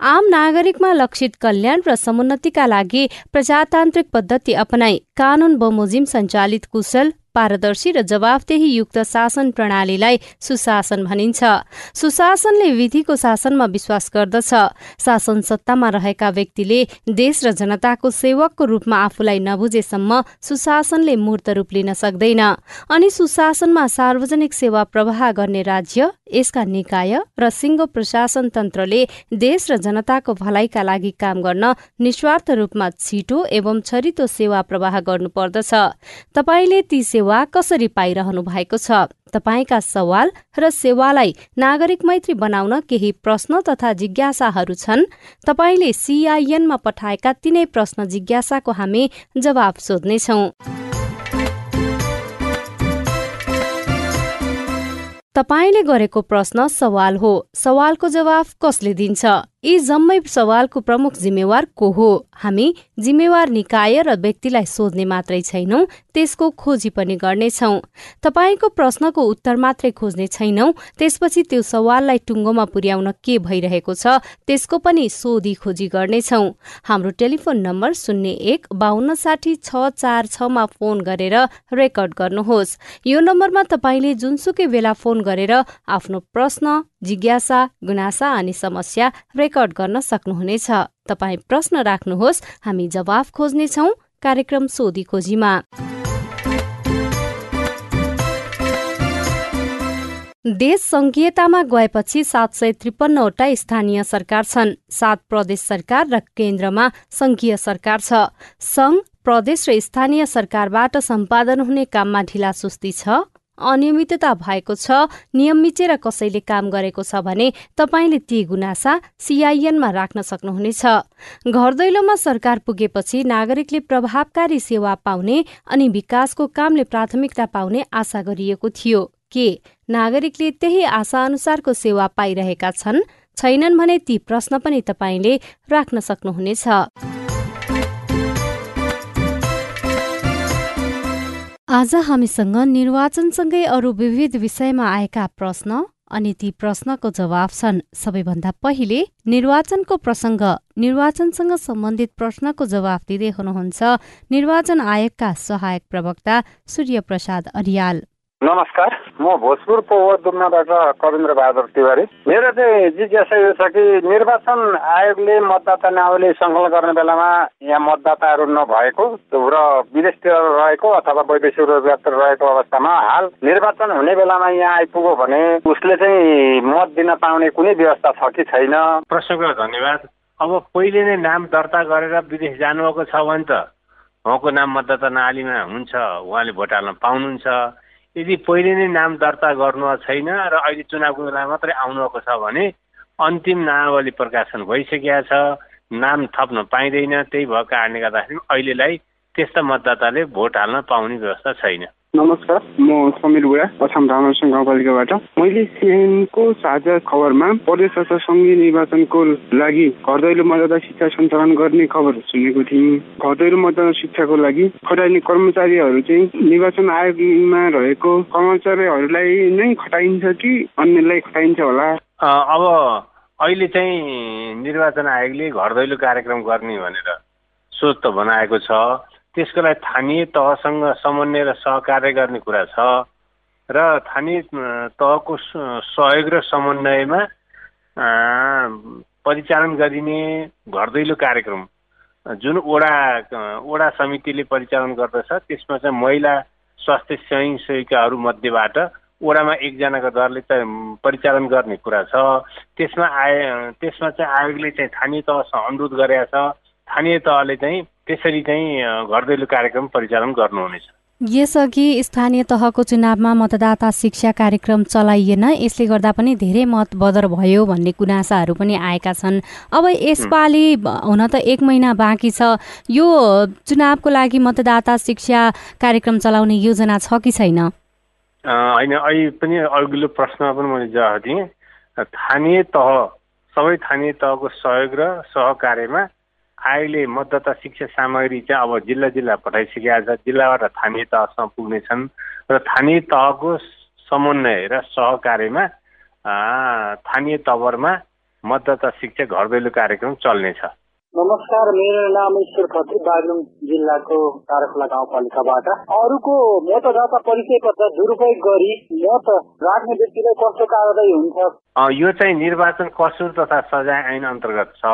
आम नागरिकमा लक्षित कल्याण र समुन्नतिका लागि प्रजातान्त्रिक पद्धति अपनाई कानून बमोजिम सञ्चालित कुशल पारदर्शी र जवाफदेही युक्त शासन प्रणालीलाई सुशासन भनिन्छ। सुशासनले विधिको शासनमा विश्वास गर्दछ। शासन सत्तामा रहेका व्यक्तिले देश र जनताको सेवकको रूपमा आफूलाई नबुझेसम्म सुशासनले मूर्त रूप लिन सक्दैन। अनि सुशासनमा सार्वजनिक सेवा प्रवाह गर्ने राज्य यसका निकाय र सिङ्गो प्रशासन तन्त्रले देश र जनताको भलाइका लागि काम गर्न निस्वार्थ रूपमा छिटो एवं छरितो सेवा प्रवाह गर्नुपर्दछ। तपाईँले ती सेवा कसरी पाइरहनु भएको छ? तपाईँका सवाल र सेवालाई नागरिक मैत्री बनाउन केही प्रश्न तथा जिज्ञासाहरू छन्? तपाईँले सीआईएनमा पठाएका तिनै प्रश्न जिज्ञासाको हामी जवाब सोध्नेछौ। तपाईँले गरेको प्रश्न सवाल हो। सवालको जवाफ कसले दिन्छ? यी जम्मै सवालको प्रमुख जिम्मेवार को हो? हामी जिम्मेवार निकाय र व्यक्तिलाई सोध्ने मात्रै छैनौं त्यसको खोजी पनि गर्नेछौ। तपाईँको प्रश्नको उत्तर मात्रै खोज्ने छैनौं त्यसपछि त्यो सवाललाई टुङ्गोमा पुर्याउन के भइरहेको छ त्यसको पनि सोधी खोजी गर्नेछौ। हाम्रो टेलिफोन नम्बर शून्य एक बाहन्न साठी छ चार छमा फोन गरेर रेकर्ड गर्नुहोस्। यो नम्बरमा तपाईँले जुनसुकै बेला फोन गरेर आफ्नो प्रश्न जिज्ञासा गुनासा अनि समस्या रेकर्ड गर्न सक्नुहुनेछ। तपाईँ प्रश्न राख्नुहोस् हामी जवाफ खोज्नेछौ कार्यक्रम सोधी खोजीमा। देश संघीयतामा गएपछि सात सय त्रिपन्नवटा स्थानीय सरकार छन्। सात प्रदेश सरकार र केन्द्रमा संघीय सरकार छ। संघ प्रदेश र स्थानीय सरकारबाट सम्पादन हुने काममा ढिला सुस्ती छ। अनियमितता भएको छ नियम मिचेर कसैले काम गरेको छ भने तपाईँले ती गुनासा सिआइएनमा राख्न सक्नुहुनेछ। घर दैलोमा सरकार पुगेपछि नागरिकले प्रभावकारी सेवा पाउने अनि विकासको कामले प्राथमिकता पाउने आशा गरिएको थियो। के नागरिकले त्यही आशा अनुसारको सेवा पाइरहेका छन्? छैनन् भने ती प्रश्न पनि तपाईँले राख्न सक्नुहुनेछ। आज हामीसँग निर्वाचनसँगै अरू विविध विषयमा आएका प्रश्न अनि ती प्रश्नको जवाब छन्। सबैभन्दा पहिले निर्वाचनको प्रसङ्ग। निर्वाचनसँग सम्बन्धित प्रश्नको जवाफ दिँदै हुनुहुन्छ निर्वाचन आयोगका सहायक प्रवक्ता सूर्य प्रसाद अरियाल। नमस्कार म भोजपुर पोवरदुम्नाबाट कविन्द्र बहादुर तिवारी। मेरो चाहिँ जिज्ञासा यो छ कि निर्वाचन आयोगले मतदाता नावली सङ्कलन गर्ने बेलामा यहाँ मतदाताहरू नभएको र विदेशतिर रहेको अथवा वैदेशिक रोजगारतिर रहेको अवस्थामा हाल निर्वाचन हुने बेलामा यहाँ आइपुग्यो भने उसले चाहिँ मत दिन पाउने कुनै व्यवस्था छ कि छैन? प्रश्नको धन्यवाद। अब पहिले नै नाम दर्ता गरेर विदेश जानुभएको छ भने त उहाँको नाम मतदाता नालीमा हुन्छ उहाँले भोट हाल्न पाउनुहुन्छ। यदि पहिले नै नाम दर्ता गर्नु छैन र अहिले चुनावको बेला मात्रै आउनुभएको छ भने अन्तिम नामावली प्रकाशन भइसकेका छ नाम थप्न पाइँदैन। त्यही भएको कारणले गर्दाखेरि अहिलेलाई त्यस्ता मतदाताले भोट हाल्न पाउने व्यवस्था छैन। नमस्कार म समीर बुढा अछाम धामसिंह गाउँपालिकाबाट मैले सिएनको साझा खबरमा प्रदेश तथा सङ्घीय निर्वाचनको लागि घर दैलो मतदाता शिक्षा सञ्चालन गर्ने खबर सुनेको थिएँ। घर दैलो मतदाता शिक्षाको लागि खटाइने कर्मचारीहरू चाहिँ निर्वाचन आयोगमा रहेको कर्मचारीहरूलाई नै खटाइन्छ कि अन्यलाई खटाइन्छ होला? अब अहिले चाहिँ निर्वाचन आयोगले घर दैलो कार्यक्रम गर्ने भनेर सोच त बनाएको छ। त्यसको लागि स्थानीय तहसँग समन्वय र सहकार्य गर्ने कुरा छ र स्थानीय तहको सहयोग र समन्वयमा परिचालन गरिने घर दैलो कार्यक्रम जुन वडा वडा समितिले परिचालन गर्दछ त्यसमा चाहिँ महिला स्वास्थ्य स्वयंसेविकाहरू मध्येबाट वडामा एकजनाको दरले चाहिँ परिचालन गर्ने कुरा छ। त्यसमा आए त्यसमा चाहिँ आयोगले चाहिँ स्थानीय तहसँग अनुरोध गरेका छ। स्थानीय तहले चाहिँ त्यसरी चाहिँ घर दैलो कार्यक्रम परिचालन गर्नुहुनेछ। यसअघि स्थानीय तहको चुनावमा मतदाता शिक्षा कार्यक्रम चलाइएन। यसले गर्दा पनि धेरै मत बदर भयो भन्ने गुनासाहरू पनि आएका छन्। अब यसपालि हुन त एक महिना बाँकी छ। यो चुनावको लागि मतदाता शिक्षा कार्यक्रम चलाउने योजना छ कि छैन? होइन अहिले पनि अघिल्लो प्रश्नमा पनि मैले जवाफ दिएँ। स्थानीय तह सबै स्थानीय तहको सहयोग र सहकार्यमा आयोगले मतदाता शिक्षा सामग्री चाहिँ अब जिल्ला जिल्ला पठाइसकेका छ जिल्लाबाट स्थानीय तहसम्म पुग्नेछन् र स्थानीय तहको समन्वय र सहकार्यमा स्थानीय तवरमा मतदाता शिक्षा घर दैलो कार्यक्रम चल्नेछ। नमस्कार मेरो नाम ईश्वर खत्री बागलुङ जिल्लाको तारखोला गाउँपालिकाबाट। अरूको मतदाता परिचय पत्र दुरुपयोग गरी मत राख्ने व्यक्तिलाई कस्तो कारवाही हुन्छ? यो चाहिँ निर्वाचन कसुर तथा सजाय ऐन अन्तर्गत छ।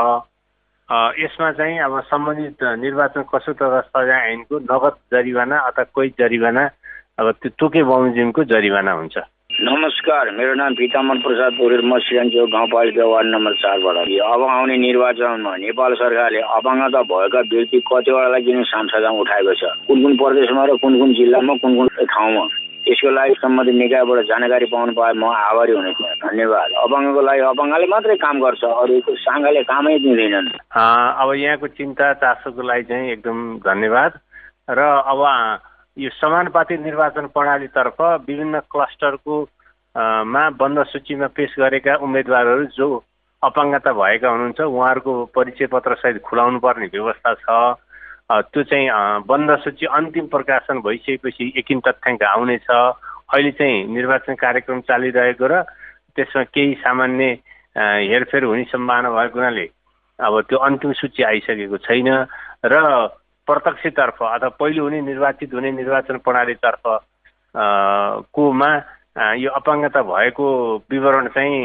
यसमा चाहिँ अब सम्बन्धित निर्वाचन कसुर तथा सजाय ऐनको नगद जरिवाना अथवा कोही जरिवाना अब त्यो तोके बमोजिमको जरिवाना हुन्छ। नमस्कार मेरो नाम पितामन प्रसाद पौडेल म सिराङचोक गाउँपालिका वार्ड नम्बर चारबाट। अब आउने निर्वाचनमा नेपाल सरकारले अपाङ्गता भएका व्यक्ति कतिवटालाई किन सांसदमा उठाएको छ? कुन कुन प्रदेशमा र कुन कुन जिल्लामा कुन कुन ठाउँमा? यसको लागि सम्बन्धित निकायबाट जानकारी पाउनु पाए म आभारी हुने थिएँ। धन्यवाद। अपाङ्गको लागि अपाङ्गले मात्रै काम गर्छ अरू साङ्गाले कामै दिँदैनन्। अब यहाँको चिन्ता चासोको लागि चाहिँ एकदम धन्यवाद। र अब यो समानुपातिक निर्वाचन प्रणालीतर्फ विभिन्न क्लस्टरको मा बन्द सूचीमा पेस गरेका उम्मेदवारहरू जो अपाङ्गता भएका हुनुहुन्छ उहाँहरूको परिचय पत्र सहित खुलाउनु पर्ने व्यवस्था छ। त्यो चाहिँ बन्द सूची अन्तिम प्रकाशन भइसकेपछि एकिन तथ्याङ्क आउनेछ। अहिले चाहिँ निर्वाचन कार्यक्रम चालिरहेको र त्यसमा केही सामान्य हेरफेर हुने सम्भावना भएको हुनाले अब त्यो अन्तिम सूची आइसकेको छैन र प्रत्यक्षतर्फ अथवा पहिलो हुने निर्वाचित हुने निर्वाचन प्रणालीतर्फ कोमा यो अपाङ्गता भएको विवरण चाहिँ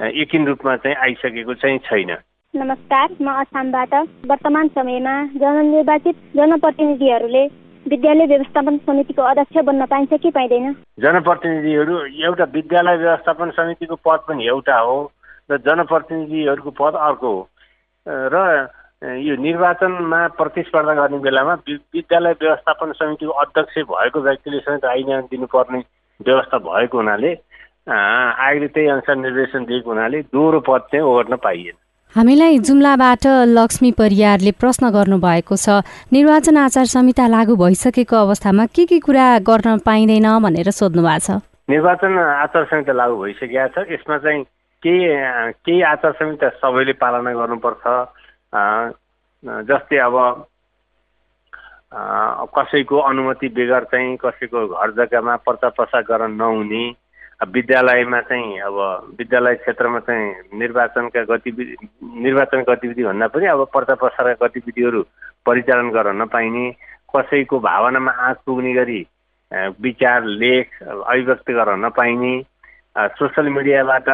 एकिन रूपमा चाहिँ आइसकेको चाहिँ छैन। नमस्कार म असमबाट वर्तमान समयमा जननिर्वाचित जनप्रतिनिधिहरूले विद्यालय व्यवस्थापन समितिको अध्यक्ष बन्न पाइन्छ कि पाइँदैन? जनप्रतिनिधिहरू एउटा विद्यालय व्यवस्थापन समितिको पद पनि एउटा हो र जनप्रतिनिधिहरूको पद अर्को हो। र यो निर्वाचनमा प्रतिस्पर्धा गर्ने बेलामा विद्यालय व्यवस्थापन समितिको अध्यक्ष भएको व्यक्तिले समेत आइना दिनुपर्ने व्यवस्था भएको हुनाले आयोगले त्यही अनुसार निर्देशन दिएको हुनाले दोहोरो पद चाहिँ ओगट्न पाइएन। हामीलाई जुम्लाबाट लक्ष्मी परियारले प्रश्न गर्नुभएको छ निर्वाचन आचार संहिता लागू भइसकेको अवस्थामा के के कुरा गर्न पाइँदैन भनेर सोध्नु भएको छ। निर्वाचन आचार संहिता लागू भइसकेका छ यसमा चाहिँ केही केही आचार संहिता सबैले पालना गर्नुपर्छ जस्तै अब कसैको अनुमति बेगर चाहिँ कसैको घर जग्गामा पर्चा प्रसार गर्न नहुने विद्यालयमा चाहिँ अब विद्यालय क्षेत्रमा चाहिँ निर्वाचनका गतिविधि निर्वाचन गतिविधि भन्दा पनि अब पर्चा प्रसारका गतिविधिहरू परिचालन गर्न नपाइने कसैको भावनामा आँच पुग्ने गरी विचार लेख अभिव्यक्त गर्न नपाइने सोसियल मिडियाबाट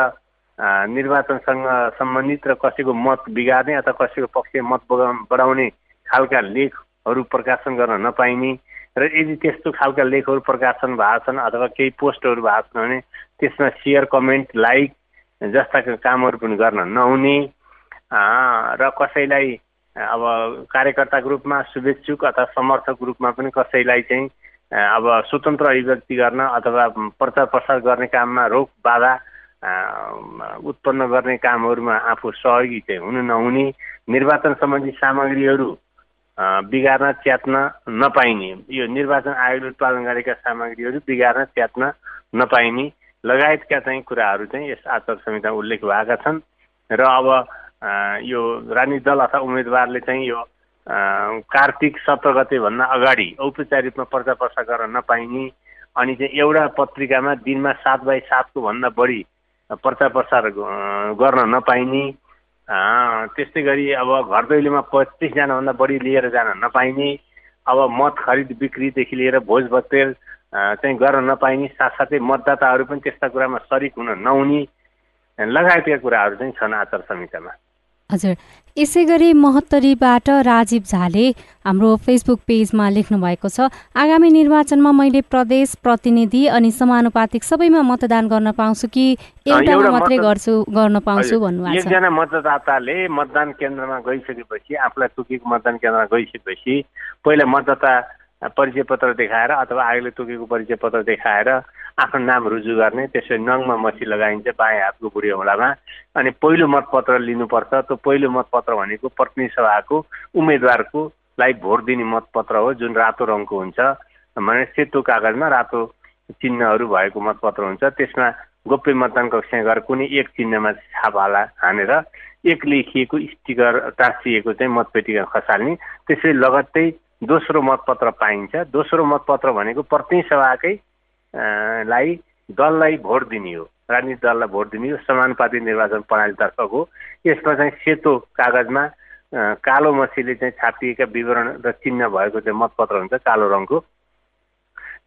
निर्वाचनसँग सम्बन्धित र कसैको मत बिगार्ने अथवा कसैको पक्ष मत बढाउने खालका लेखहरू प्रकाशन गर्न नपाइने र यदि त्यस्तो खालका लेखहरू प्रकाशन भएको छन् अथवा केही पोस्टहरू भएको छन् भने त्यसमा सेयर कमेन्ट लाइक जस्ता कामहरू पनि गर्न नहुने र कसैलाई अब कार्यकर्ताको रूपमा शुभेच्छुक अथवा समर्थक रूपमा पनि कसैलाई चाहिँ अब स्वतन्त्र अभिव्यक्ति गर्न अथवा प्रचार प्रसार गर्ने काममा रोक बाधा उत्पन्न गर्ने कामहरूमा आफू सहयोगी चाहिँ हुनु नहुने निर्वाचन सम्बन्धी सामग्रीहरू बिगार्न च्यात्न नपाइने। यो निर्वाचन आयोगले उत्पादन गरेका सामग्रीहरू बिगार्न च्यात्न नपाइने लगायतका चाहिँ कुराहरू चाहिँ यस आचार संहितामा उल्लेख भएका छन्। र अब यो राजनीतिक दल अथवा उम्मेदवारले चाहिँ यो कार्तिक सत्र गतेभन्दा अगाडि औपचारिक रूपमा पर्चा पर्चा गर्न नपाइने अनि चाहिँ एउटा पत्रिकामा दिनमा सात बाई सातको भन्दा बढी प्रचार प्रसार गर्न नपाइने त्यस्तै गरी अब घर दैलोमा पच्चिसजनाभन्दा बढी लिएर जान नपाइने अब मत खरिद बिक्रीदेखि लिएर भोज चाहिँ गर्न नपाइने साथसाथै मतदाताहरू पनि त्यस्ता कुरामा सरिक हुन नहुने लगायतका कुराहरू चाहिँ छन् आचार संहितामा। हजुर। यसै गरी महत्तरीबाट राजीव झाले हाम्रो फेसबुक पेजमा लेख्नु भएको छ आगामी निर्वाचनमा मैले प्रदेश प्रतिनिधि अनि समानुपातिक सबैमा मतदान गर्न पाउँछु कि एउटामा मात्रै गर्छु गर्न पाउँछु भन्नुभएको छ? एकजना मतदाताले मतदान केन्द्रमा गइसकेपछि आफूलाई तोकेको मतदान केन्द्रमा गइसकेपछि पहिला मतदाता परिचय पत्र देखाएर अथवा आयोगले तोकेको परिचय पत्र देखाएर आफ्नो नाम रुजु गर्ने त्यसरी नङमा मसी लगाइन्छ बायाँ हातको बुढी औँलामा। अनि पहिलो मतपत्र लिनुपर्छ। त्यो पहिलो मतपत्र भनेको प्रतिनिधि सभाको उम्मेदवारको लाई भोट दिने मतपत्र हो जुन रातो रङको हुन्छ। भने सेतो कागजमा रातो चिन्हहरू भएको मतपत्र हुन्छ। त्यसमा गोप्य मतदान कक्षमा गएर कुनै एक चिन्हमा छापाला हानेर एक लेखिएको स्टिकर टाँसिएको चाहिँ मतपेटिका खसाल्ने। त्यसरी लगत्तै दोस्रो मतपत्र पाइन्छ। दोस्रो मतपत्र भनेको प्रतिनिधि सभाकै लाई दललाई भोट दिने हो राजनीतिक दललाई भोट दिने हो समानुपातिक निर्वाचन प्रणालीतर्फको। यसमा चाहिँ सेतो कागजमा कालो मसीले चाहिँ छापिएका विवरण र चिन्ह भएको चाहिँ मतपत्र हुन्छ कालो रङको।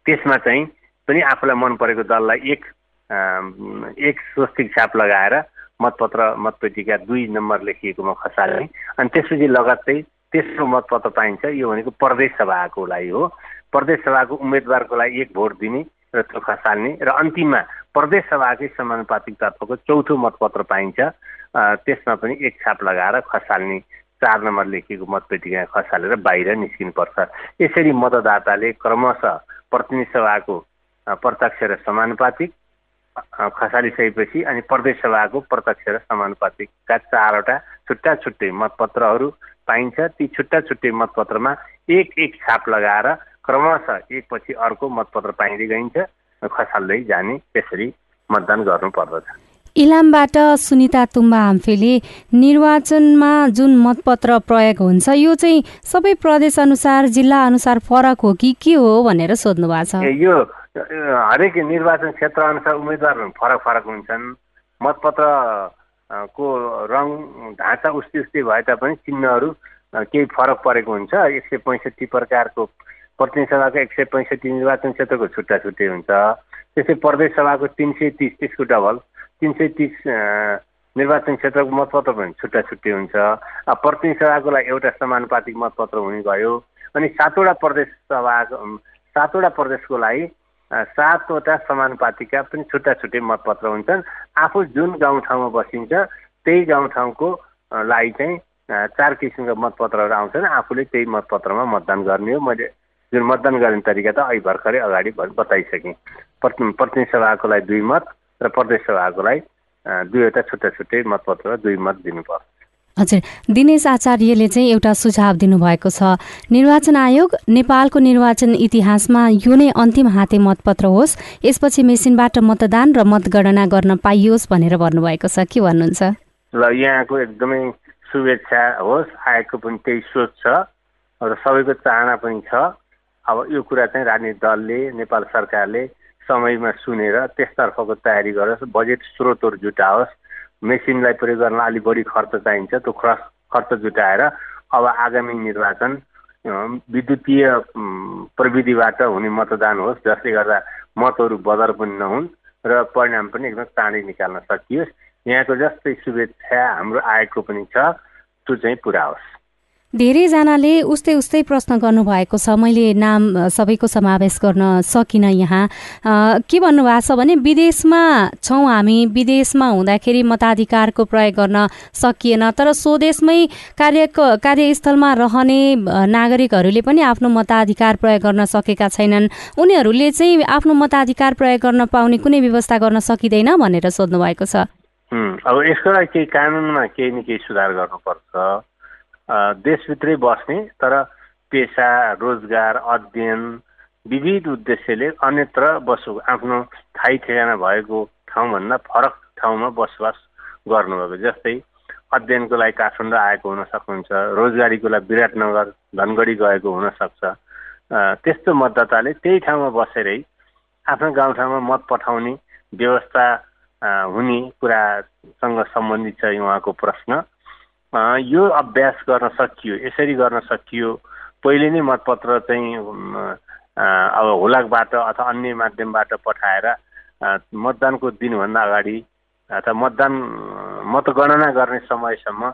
त्यसमा चाहिँ पनि आफूलाई मन परेको दललाई एक एक स्वस्तिक छाप लगाएर मतपत्र मतपेटिका दुई नम्बर लेखिएकोमा खसाल्ने अनि त्यसपछि लगत्तै तेस्रो मतपत्र पाइन्छ। यो भनेको प्रदेश सभाको लागि हो। प्रदेश सभाको उम्मेदवारको लागि एक भोट दिने र त्यो खसाल्ने र अन्तिममा प्रदेश सभाकै समानुपातिक तर्फको चौथो मतपत्र पाइन्छ। त्यसमा पनि एक छाप लगाएर खसाल्ने चार नम्बर लेखिएको मतपेटिका खसालेर बाहिर निस्किनुपर्छ। यसरी मतदाताले क्रमशः प्रतिनिधि सभाको प्रत्यक्ष र समानुपातिक खसालिसकेपछि अनि प्रदेश सभाको प्रत्यक्ष र समानुपातिकका चारवटा छुट्टा छुट्टै मतपत्रहरू पाइन्छ। ती छुट्टा छुट्टै मतपत्रमा एक एक छाप लगाएर क्रमशः एकपछि अर्को मतपत्र पाइँदै गइन्छ खसाल्दै जाने त्यसरी मतदान गर्नुपर्दछ। इलामबाट सुनिता तुम्बा हाम्फेले निर्वाचनमा जुन मतपत्र प्रयोग हुन्छ यो चाहिँ सबै प्रदेश अनुसार जिल्ला अनुसार फरक हो कि के हो भनेर सोध्नु भएको छ यो हरेक निर्वाचन क्षेत्र अनुसार उम्मेद्वारहरू फरक फरक हुन्छन्। मतपत्र को रङ ढाँचा उस्तै उस्तै भए तापनि चिन्हहरू केही फरक परेको हुन्छ। एक सय पैँसठी प्रकारको प्रतिनिधि सभाको एक सय पैँसठी निर्वाचन क्षेत्रको छुट्टा छुट्टै हुन्छ। त्यसै प्रदेश सभाको तिन सय तिस त्यसको डबल। तिन सय तिस निर्वाचन क्षेत्रको मतपत्र पनि छुट्टा छुट्टै हुन्छ। प्रतिनिधि सभाको लागि एउटा समानुपातिक मतपत्र हुने भयो। अनि सातवटा प्रदेश सभाको सातवटा प्रदेशको लागि सातवटा समानुपातिका पनि छुट्टा छुट्टै मतपत्र हुन्छन्। आफू जुन गाउँठाउँमा बसिन्छ त्यही गाउँठाउँको लागि चाहिँ चार किसिमका मतपत्रहरू आउँछन्। आफूले त्यही मतपत्रमा मतदान गर्ने हो। मैले जुन मतदान गर्ने तरिका त अहिले भर्खरै अगाडि बताइसकेँ। प्रतिनिधि सभाको लागि दुई मत र प्रदेश सभाकोलाई दुईवटा छुट्टा छुट्टै मतपत्र दुई मत दिनुपर्छ। हजुर। दिनेश आचार्यले चाहिँ एउटा सुझाव दिनुभएको छ। निर्वाचन आयोग नेपालको निर्वाचन इतिहासमा यो नै अन्तिम हाते मतपत्र होस्। यसपछि मेसिनबाट मतदान र मतगणना गर्न पाइयोस् भनेर भन्नुभएको छ। के भन्नुहुन्छ? ल यहाँको एकदमै शुभेच्छा होस्। आयोगको पनि त्यही सोच छ र सबैको चाहना पनि छ। अब यो कुरा चाहिँ राजनीतिक दलले नेपाल सरकारले समयमा सुनेर त्यसतर्फको तयारी गरोस् बजेट स्रोतहरू जुटाओस् मेसिनलाई प्रयोग गर्न अलिक बढी खर्च चाहिन्छ त्यो खर्च खर्च जुटाएर अब आगामी निर्वाचन विद्युतीय प्रविधिबाट हुने मतदान होस् जसले गर्दा मतहरू बदर पनि नहुन् र परिणाम पनि एकदम चाँडै निकाल्न सकियोस्। यहाँको जस्तै शुभेच्छा हाम्रो आएको पनि छ त्यो चाहिँ पुरा होस्। धेरैजनाले उस्तै उस्तै प्रश्न गर्नुभएको छ। मैले नाम सबैको समावेश गर्न सकिनँ यहाँ। के भन्नुभएको छ भने विदेशमा छौँ हामी। विदेशमा हुँदाखेरि मताधिकारको प्रयोग गर्न सकिएन। तर स्वदेशमै कार्य कार्यस्थलमा रहने नागरिकहरूले पनि आफ्नो मताधिकार प्रयोग गर्न सकेका छैनन्। उनीहरूले चाहिँ आफ्नो मताधिकार प्रयोग गर्न पाउने कुनै व्यवस्था गर्न सकिँदैन भनेर सोध्नु भएको छ अब यसको लागि केही कानुनमा केही न केही सुधार गर्नुपर्छ। देशभित्रै बस्ने तर पेसा रोजगार अध्ययन विविध उद्देश्यले अन्यत्र बसो आफ्नो थाई ठेगाना भएको ठाउँभन्दा फरक ठाउँमा बसोबास गर्नुभएको जस्तै अध्ययनको लागि काठमाडौँ आएको हुन सक्नुहुन्छ रोजगारीको लागि विराटनगर धनगढी गएको हुनसक्छ त्यस्तो मतदाताले त्यही ठाउँमा बसेरै आफ्नो गाउँठाउँमा मत पठाउने व्यवस्था हुने कुरासँग सम्बन्धित छ उहाँको प्रश्न। यो अभ्यास गर्न सकियो यसरी गर्न सकियो। पहिले नै मतपत्र चाहिँ अब हुलाकबाट अथवा अन्य माध्यमबाट पठाएर मतदानको दिनभन्दा अगाडि अथवा मतदान मतगणना गर्ने समयसम्म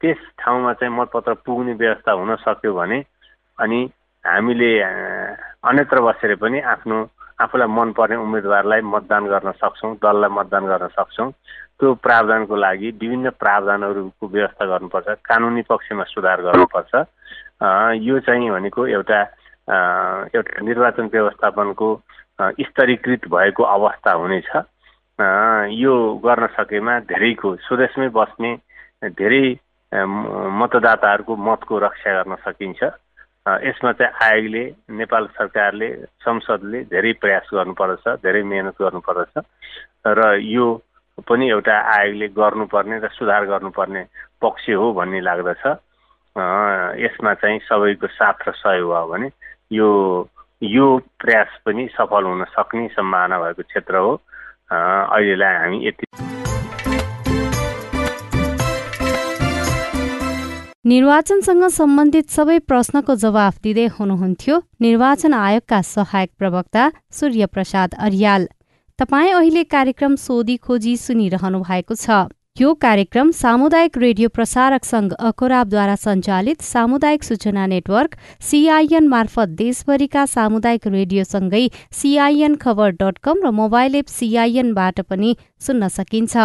त्यस ठाउँमा चाहिँ मतपत्र पुग्ने व्यवस्था हुन सक्यो भने अनि हामीले अन्यत्र बसेर पनि आफ्नो आफूलाई मनपर्ने उम्मेदवारलाई मतदान गर्न सक्छौँ दललाई मतदान गर्न सक्छौँ। त्यो प्रावधानको लागि विभिन्न प्रावधानहरूको व्यवस्था गर्नुपर्छ कानुनी पक्षमा सुधार गर्नुपर्छ। यो चाहिँ भनेको एउटा एउटा निर्वाचन व्यवस्थापनको स्तरीकृत भएको अवस्था हुनेछ। यो गर्न सकेमा धेरैको स्वदेशमै बस्ने धेरै मतदाताहरूको मतको रक्षा गर्न सकिन्छ। यसमा चाहिँ आयोगले नेपाल सरकारले संसदले धेरै प्रयास गर्नुपर्दछ धेरै मिहिनेत गर्नुपर्दछ र यो पनि एउटा आयोगले गर्नुपर्ने र सुधार गर्नुपर्ने पक्ष हो भन्ने लाग्दछ। यसमा चाहिँ सबैको साथ र सहयोग भयो भने यो यो प्रयास पनि सफल हुन सक्ने सम्भावना भएको क्षेत्र हो। अहिलेलाई हामी यति निर्वाचनसँग सम्बन्धित सबै प्रश्नको जवाफ दिँदै हुनुहुन्थ्यो निर्वाचन आयोगका सहायक प्रवक्ता सूर्य प्रसाद अरियाल। तपाईँ अहिले कार्यक्रम सोधी खोजी सुनिरहनु भएको छ। यो कार्यक्रम सामुदायिक रेडियो प्रसारक संघ अखोराबद्वारा सञ्चालित सामुदायिक सूचना नेटवर्क सीआईएन मार्फत देशभरिका सामुदायिक रेडियोसँगै सीआईएन खबर डट कम र मोबाइल एप सीआईएनबाट पनि सुन्न सकिन्छ।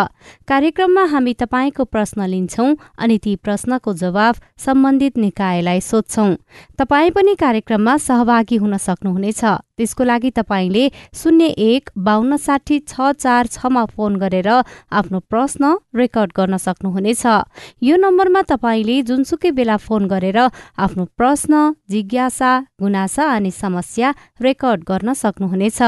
कार्यक्रममा हामी तपाईँको प्रश्न लिन्छौं अनि ती प्रश्नको जवाफ सम्बन्धित निकायलाई सोध्छौं। तपाईँ पनि कार्यक्रममा सहभागी हुन सक्नुहुनेछ। त्यसको लागि तपाईँले शून्य एक बान्न साठी छ चार छमा फोन गरेर आफ्नो प्रश्न रेकर्ड गर्न सक्नुहुनेछ। यो नम्बरमा तपाईँले जुनसुकै बेला फोन गरेर आफ्नो प्रश्न जिज्ञासा गुनासा अनि समस्या रेकर्ड गर्न सक्नुहुनेछ।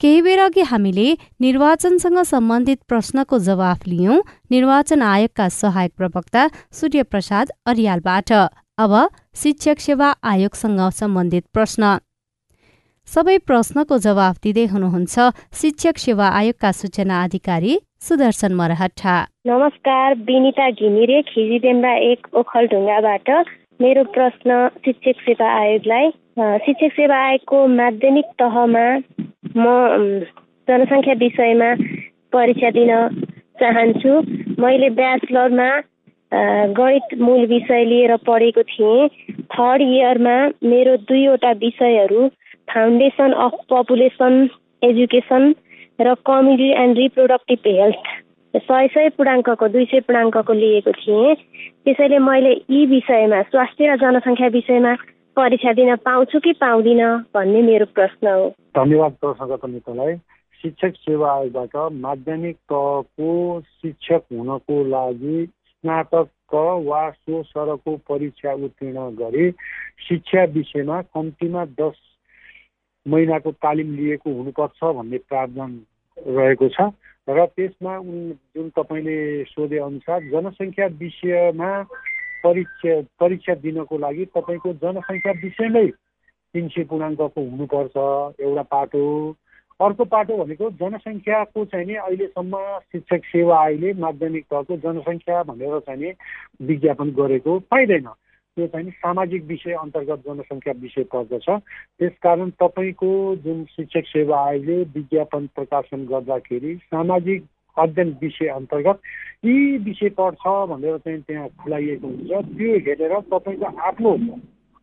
केही बेर अघि हामीले निर्वाचनसँग सम्बन्धित प्रश्नको जवाफ लियौं निर्वाचन आयोगका सहायक प्रवक्ता सूर्य प्रसाद अरियालबाट। अब शिक्षक सेवा आयोगसँग सम्बन्धित प्रश्न। सबै प्रश्नको जवाफ दिँदै हुनुहुन्छ शिक्षक सेवा आयोगका सूचना अधिकारी सुदर्शन मरहट्टा। नमस्कार विनिता घिमिरे खिजीडेम्बा एक ओखलढुङ्गाबाट मेरो प्रश्न शिक्षक सेवा आयोगलाई। शिक्षक सेवा आयोगको माध्यमिक तहमा म जनसङ्ख्या विषयमा परीक्षा दिन चाहन्छु। मैले ब्याचलरमा गणित मूल विषय लिएर पढेको थिएँ। थर्ड इयरमा मेरो दुईवटा विषयहरू फाउन्डेसन अफ पपुलेसन एजुकेसन र कम्युनिटी एन्ड रिप्रोडक्टिभ हेल्थ सय सय पूर्णाङ्कको दुई सय पूर्णाङ्कको लिएको थिएँ। त्यसैले मैले यी विषयमा स्वास्थ्य र जनसङ्ख्या विषयमा परीक्षा दिन पाउँछु कि पाउँदिनँ भन्ने मेरो प्रश्न हो। धन्यवाद प्रश्नकर्ता मित्रलाई। शिक्षक सेवा आयोगबाट माध्यमिक तहको शिक्षक हुनको लागि स्नातक वा सो सरको परीक्षा उत्तीर्ण गरी शिक्षा विषयमा कम्तीमा दस महिनाको तालिम लिएको हुनुपर्छ भन्ने प्रावधान रहेको छ। र त्यसमा जुन तपाईँले सोधे अनुसार जनसङ्ख्या विषयमा परीक्षा परीक्षा दिनको लागि तपाईँको जनसङ्ख्या विषयमै तिन सय पूर्णाङ्कको हुनुपर्छ एउटा पाटो अर्को पाटो भनेको जनसङ्ख्याको चाहिँ नि अहिलेसम्म शिक्षक सेवा आयोगले माध्यमिक तहको जनसङ्ख्या भनेर चाहिँ नि विज्ञापन गरेको पाइँदैन। त्यो चाहिँ सामाजिक विषय अन्तर्गत जनसङ्ख्या विषय पर्दछ। त्यसकारण तपाईँको जुन शिक्षक सेवा आयोगले विज्ञापन प्रकाशन गर्दाखेरि सामाजिक अध्ययन विषय अन्तर्गत यी विषय पर्छ भनेर चाहिँ त्यहाँ खुलाइएको हुन्छ। त्यो हेरेर तपाईँको आफ्नो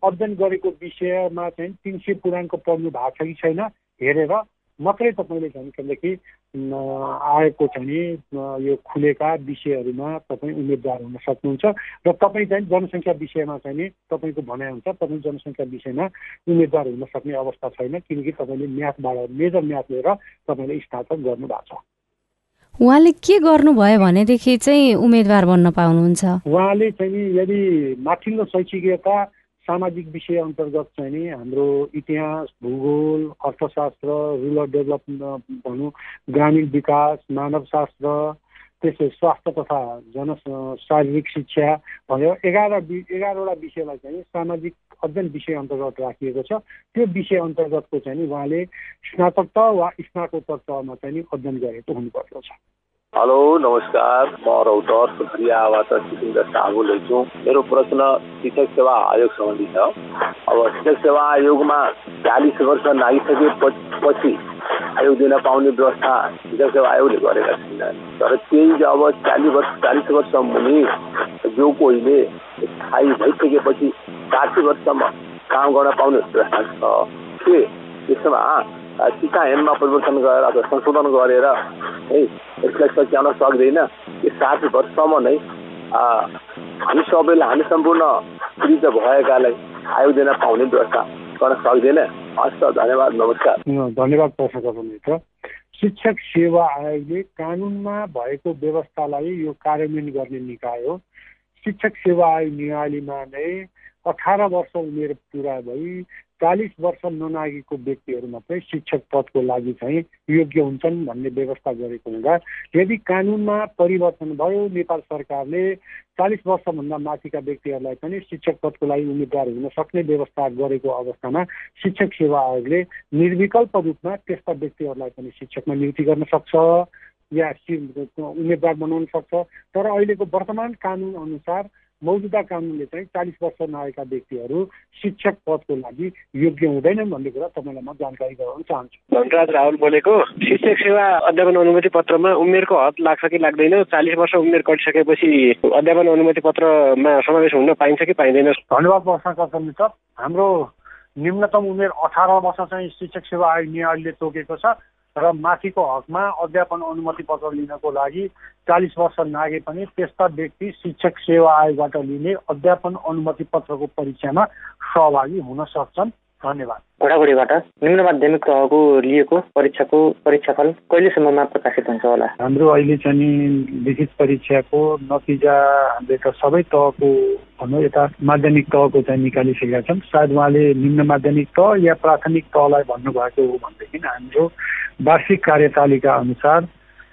अध्ययन गरेको विषयमा चाहिँ तिन सय पुराणको पढ्नु भएको छ कि छैन हेरेर मात्रै तपाईँले चाहिँ किनकि आएको चाहिँ यो खुलेका विषयहरूमा तपाईँ उम्मेदवार हुन सक्नुहुन्छ र तपाईँ चाहिँ जनसङ्ख्या विषयमा चाहिँ नि तपाईँको भनाइअनुसार तपाईँ जनसङ्ख्या विषयमा उम्मेदवार हुन सक्ने अवस्था छैन किनकि तपाईँले म्याथबाट मेजर म्याथ लिएर तपाईँले स्नातक गर्नु भएको छ। उहाँले के गर्नुभयो भनेदेखि चाहिँ उम्मेदवार बन्न पाउनुहुन्छ? उहाँले चाहिँ यदि माथिल्लो शैक्षिकता सामाजिक विषय अन्तर्गत चाहिँ नि हाम्रो इतिहास भूगोल अर्थशास्त्र रुरल डेभलपमेन्ट भनौँ ग्रामीण विकास मानवशास्त्र त्यसै स्वास्थ्य तथा जन शारीरिक शिक्षा भयो। एघार एघारवटा विषयलाई चाहिँ सामाजिक अध्ययन विषय अन्तर्गत राखिएको छ। त्यो विषय अन्तर्गतको चाहिँ नि उहाँले स्नातक वा स्नातकोत्तर तहमा चाहिँ नि अध्ययन गरेको हुनुपर्दछ। हेलो नमस्कार। म रौतर सुखरियाबाट सिकिन्द्र साहु लेख्छु। मेरो प्रश्न शिक्षक सेवा आयोग सम्बन्धी छ। अब शिक्षक सेवा आयोगमा चालिस वर्ष नागिसके पछि आयोग दिन पाउने व्यवस्था शिक्षक सेवा आयोगले गरेका छैन तर त्यही अब चालिस वर्ष चालिस वर्ष मुनि जो कोहीले स्थायी भइसकेपछि साठी वर्षसम्म काम गर्न पाउने व्यवस्था छ। के? त्यसमा शिक्षा ऐनमा परिवर्तन गरेर अथवा संशोधन गरेर है यसलाई सच्याउन सक्दैन। यो साठी वर्षसम्म नै हामी सबैलाई हामी सम्पूर्ण पीडित भएकालाई आयोग दिन पाउने व्यवस्था गर्न सक्दैन। हस् धन्यवाद नमस्कार। धन्यवाद मित्र शिक्षक सेवा आयोगले कानुनमा भएको व्यवस्थालाई यो कार्यान्वयन गर्ने निकाय हो। शिक्षक सेवा आयोग नियालीमा नै अठार वर्ष उमेर पुरा भई चालिस वर्ष ननागेको व्यक्तिहरू मात्रै शिक्षक पदको लागि चाहिँ योग्य हुन्छन् भन्ने व्यवस्था गरेको हुँदा यदि कानुनमा परिवर्तन भयो नेपाल सरकारले चालिस वर्षभन्दा माथिका व्यक्तिहरूलाई पनि शिक्षक पदको लागि उम्मेद्वार हुन सक्ने व्यवस्था गरेको अवस्थामा शिक्षक सेवा आयोगले निर्विकल्प रूपमा त्यस्ता व्यक्तिहरूलाई पनि शिक्षकमा नियुक्ति गर्न सक्छ या उम्मेद्वार बनाउन सक्छ। तर अहिलेको वर्तमान कानुन अनुसार मौजुदा कानुनले चाहिँ चालिस वर्ष नआएका व्यक्तिहरू शिक्षक पदको लागि योग्य हुँदैनन् भन्ने कुरा तपाईँलाई म जानकारी गराउन चाहन्छु। धनराज राहुल बोलेको शिक्षक सेवा अध्यापन अनुमति पत्रमा उमेरको हद लाग्छ कि लाग्दैन? चालिस वर्ष उमेर कटिसकेपछि अध्यापन अनुमति पत्रमा समावेश हुन पाइन्छ कि पाइँदैन? धन्यवाद प्रश्नकर्ता मित्र। हाम्रो न्यूनतम उमेर अठार वर्ष चाहिँ शिक्षक सेवा आयोग नियमले तोकेको छ। र माथिको हकमा अध्यापन अनुमति पत्र लिनको लागि चालिस वर्ष नागे पनि त्यस्ता व्यक्ति शिक्षक सेवा आयोगबाट लिने अध्यापन अनुमति पत्रको परीक्षामा सहभागी हुन सक्छन्। धन्यवाद। घोडाघोडीबाट निम्न माध्यमिक तहको लिएको परीक्षाको परीक्षाफल कहिलेसम्ममा प्रकाशित हुन्छ होला? हाम्रो अहिले चाहिँ लिखित परीक्षाको नतिजा हामीले त सबै तहको भनौँ यता माध्यमिक तहको चाहिँ निकालिसकेका छौँ। सायद उहाँले निम्न माध्यमिक तह या प्राथमिक तहलाई भन्नुभएको हो भनेदेखि हाम्रो वार्षिक कार्यतालिका अनुसार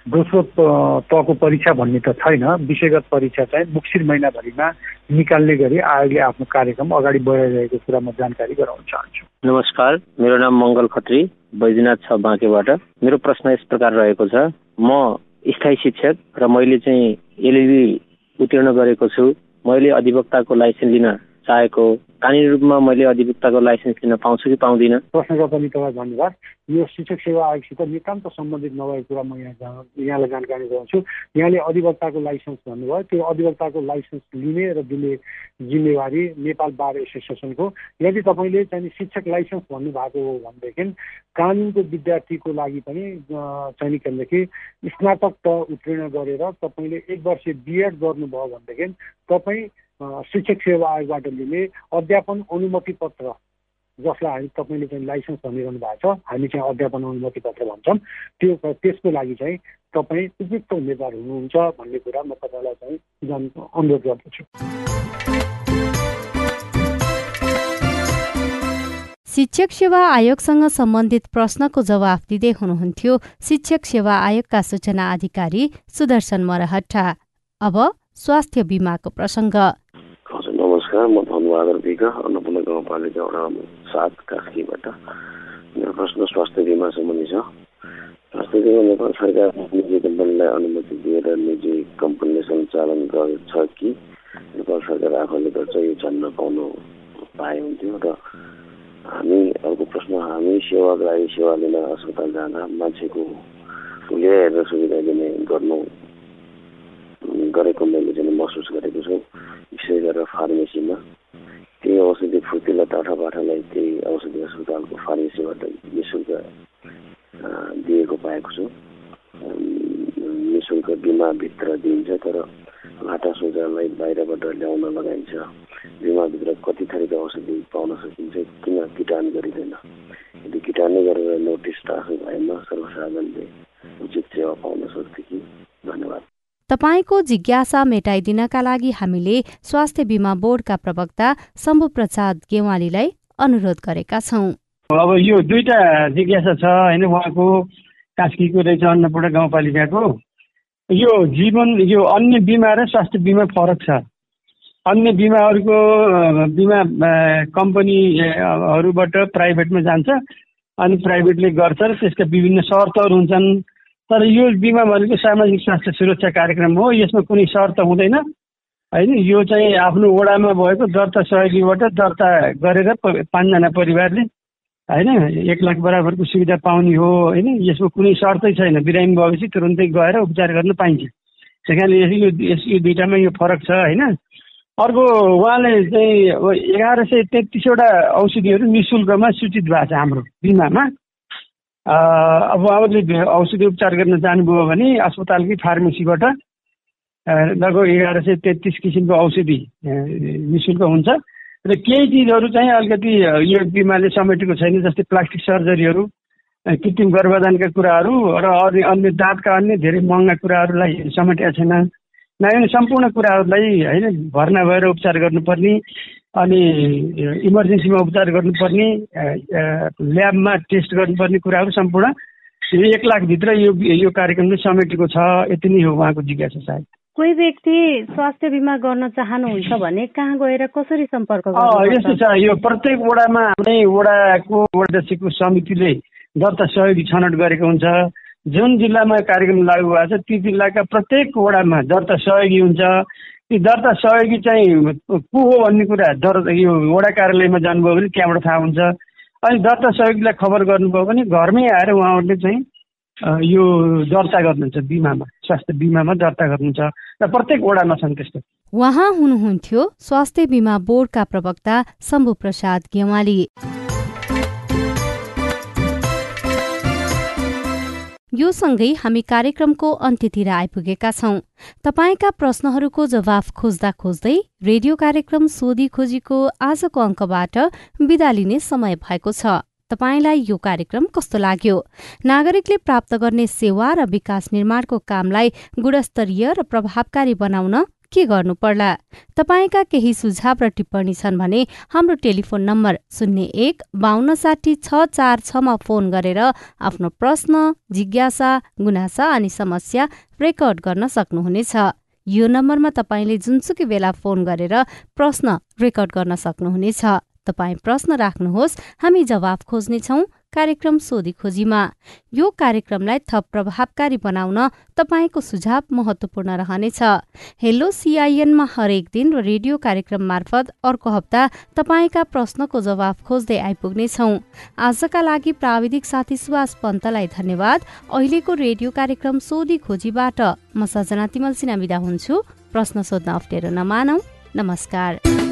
दोस्रो तहको परीक्षा भन्ने त छैन। विषयगत परीक्षा चाहिँ मुक्सिर महिनाभरिमा निकाल्ने गरी आयोगले आफ्नो कार्यक्रम अगाडि बढाइरहेको कुरा म जानकारी गराउन चाहन्छु। नमस्कार मेरो नाम मङ्गल खत्री बैजनाथ छ बाँकेबाट। मेरो प्रश्न यस प्रकार रहेको छ। म स्थायी शिक्षक र मैले चाहिँ एलइबी उत्तीर्ण गरेको छु। मैले अधिवक्ताको लाइसेन्स लिन चाहेको कानुनी रूपमा मैले अधिवक्ताको लाइसेन्स लिन पाउँछु कि पाउँदिनँ? प्रश्नकर्ता मित्रलाई धन्यवाद यो शिक्षक सेवा आयोगसित नितान्त सम्बन्धित नभएको कुरा म यहाँ यहाँलाई जानकारी गराउँछु। यहाँले अधिवक्ताको लाइसेन्स भन्नुभयो। त्यो अधिवक्ताको लाइसेन्स लिने र दिने जिम्मेवारी नेपाल बार एसोसिएसनको। यदि तपाईँले चाहिँ शिक्षक लाइसेन्स भन्नुभएको हो भनेदेखि कानुनको विद्यार्थीको लागि पनि चाहिँ भनेदेखि स्नातक त उत्तीर्ण गरेर तपाईँले एक वर्ष बिएड गर्नुभयो भनेदेखि तपाईँ शिक्षक सेवा आयोगबाट लिने अध्यापन अनुमति पत्र जसलाई हामी तपाईँले चाहिँ लाइसेन्स भनिरहनु भएको छ हामी चाहिँ अध्यापन अनुमति पत्र भन्छौँ। त्यो त्यसको लागि चाहिँ तपाईँ उपयुक्त उम्मेद्वार हुनुहुन्छ भन्ने कुरा म तपाईँलाई चाहिँ जान अनुरोध गर्दछु। शिक्षक सेवा आयोगसँग सम्बन्धित प्रश्नको जवाफ दिँदै हुनुहुन्थ्यो। शिक्षक सेवा आयोगका सूचना अधिकारी सुदर्शन मरहट्टा। अब स्वास्थ्य बिमाको प्रसङ्ग। म धनबहादुर विक अन्नपूर्ण गाउँपालिका वडा सात कास्कीबाट मेरो प्रश्न स्वास्थ्य बिमा सम्बन्धी छ। स्वास्थ्य बिमा नेपाल सरकार निजी कम्पनीलाई अनुमति दिएर निजी कम्पनीले सञ्चालन गर्छ कि? नेपाल सरकार आफूले गर्छ यो जान्न पाउनु पाए हुन्थ्यो र हामी अर्को प्रश्न हामी लागि सेवा लिन अस्पताल जाँदा मान्छेको ल्याएर सुविधा दिने गर्नु गरेको मैले चाहिँ महसुस गरेको छु। विशेष गरेर फार्मेसीमा त्यही औषधि फुर्तिला टाठापाठालाई त्यही औषधि अस्पतालको फार्मेसीबाट नि शुल्क दिएको पाएको छु। नि शुल्क बिमाभित्र दिइन्छ तर लाटा सोझालाई बाहिरबाट ल्याउन लगाइन्छ। बिमाभित्र कति थरीको औषधि पाउन सकिन्छ किन किटान गरिँदैन? यदि किटान गरेर नोटिस राख्नु भएमा सर्वसाधारणले उचित सेवा पाउन सक्थ्यो कि? धन्यवाद। तपाईँको जिज्ञासा मेटाइदिनका लागि हामीले स्वास्थ्य बिमा बोर्डका प्रवक्ता शम्भु प्रसाद गेवालीलाई अनुरोध गरेका छौँ। अब यो दुईटा जिज्ञासा छ होइन उहाँको कास्कीको रहेछ अन्नपूर्ण गाउँपालिकाको। यो जीवन यो अन्य बिमा र स्वास्थ्य बिमा फरक छ। अन्य बिमाहरूको बिमा कम्पनीहरूबाट प्राइभेटमा जान्छ अनि प्राइभेटले गर्छ र त्यसका विभिन्न शर्तहरू हुन्छन्। तर यो बिमा भनेको सामाजिक स्वास्थ्य सुरक्षा कार्यक्रम हो। यसमा कुनै शर्त हुँदैन। होइन यो चाहिँ आफ्नो वडामा भएको दर्ता सहयोगीबाट दर्ता गरेर पाँचजना परिवारले होइन एक लाख बराबरको सुविधा पाउने हो। होइन यसमा कुनै शर्तै छैन। बिरामी भएपछि तुरन्तै गएर उपचार गर्न पाइन्छ। त्यही कारणले यो यो दुइटामा यो फरक छ होइन। अर्को उहाँले चाहिँ एघार सय तेत्तिसवटा औषधिहरू नि शुल्कमा सूचित भएको छ हाम्रो बिमामा। अब उहाँले औषधि उपचार गर्न जानुभयो भने अस्पतालकै फार्मेसीबाट लगभग एघार सय तेत्तिस किसिमको औषधि नि शुल्क हुन्छ। र केही चिजहरू चाहिँ अलिकति यो बिमाले समेटेको छैन जस्तै प्लास्टिक सर्जरीहरू कृत्रिम गर्भधानका कुराहरू र अन्य अन्य दाँतका अन्य धेरै महँगा कुराहरूलाई समेटेका छैन नभए सम्पूर्ण कुराहरूलाई होइन भर्ना भएर उपचार गर्नुपर्ने। अनि इमर्जेन्सीमा उपचार गर्नुपर्ने ल्याबमा टेस्ट गर्नुपर्ने कुराहरू सम्पूर्ण यो एक लाखभित्र यो यो कार्यक्रमले समेटेको छ यति नै हो उहाँको जिज्ञासा सायद। कोही व्यक्ति स्वास्थ्य बिमा गर्न चाहनुहुन्छ भने कहाँ गएर कसरी सम्पर्क यस्तो छ यो प्रत्येक वडामा हाम्रै वडाको वडाध्यक्षको समितिले दर्ता सहयोगी छनौट गरेको हुन्छ। जुन जिल्लामा कार्यक्रम लागू भएको छ ती जिल्लाका प्रत्येक वडामा दर्ता सहयोगी हुन्छ। ती दर्ता सहयोगी चाहिँ को हो भन्ने कुरा दर यो वडा कार्यालयमा जानुभयो भने त्यहाँबाट थाहा हुन्छ। अनि दर्ता सहयोगीलाई खबर गर्नुभयो भने घरमै आएर उहाँहरूले चाहिँ यो दर्ता गर्नुहुन्छ बिमामा स्वास्थ्य बिमामा दर्ता गर्नुहुन्छ र प्रत्येक वडामा छन् त्यस्तो। उहाँ हुनुहुन्थ्यो स्वास्थ्य बिमा बोर्डका प्रवक्ता शम्भु प्रसाद गेवाली। यो सँगै हामी कार्यक्रमको अन्त्यतिर आइपुगेका छौं। तपाईँका प्रश्नहरूको जवाफ खोज्दा खोज्दै रेडियो कार्यक्रम सोधी खोजीको आजको अङ्कबाट विदा लिने समय भएको छ। तपाईँलाई यो कार्यक्रम कस्तो लाग्यो? नागरिकले प्राप्त गर्ने सेवा र विकास निर्माणको कामलाई गुणस्तरीय र प्रभावकारी बनाउन के गर्नु पर्ला? तपाईँका केही सुझाव र टिप्पणी छन् भने हाम्रो टेलिफोन नम्बर शून्य एक बाहन्न साठी छ चार छमा फोन गरेर आफ्नो प्रश्न जिज्ञासा गुनासा अनि समस्या रेकर्ड गर्न सक्नुहुनेछ। यो नम्बरमा तपाईँले जुनसुकै बेला फोन गरेर प्रश्न रेकर्ड गर्न सक्नुहुनेछ। तपाईँ प्रश्न राख्नुहोस् हामी जवाफ खोज्नेछौँ। कार्यक्रम सोधी खोजीमा। यो कार्यक्रमलाई थप प्रभावकारी बनाउन तपाईँको सुझाव महत्वपूर्ण रहनेछ। हेलो सिआइएनमा हरेक दिन र रेडियो कार्यक्रम मार्फत अर्को हप्ता तपाईँका प्रश्नको जवाफ खोज्दै आइपुग्नेछौ। आजका लागि प्राविधिक साथी सुभाष पन्तलाई धन्यवाद। अहिलेको रेडियो कार्यक्रम सोधी खोजीबाट म सजना तिमल सिना बिदा हुन्छु। प्रश्न सोध्न अप्ठ्यारो नमानौ। नमस्कार।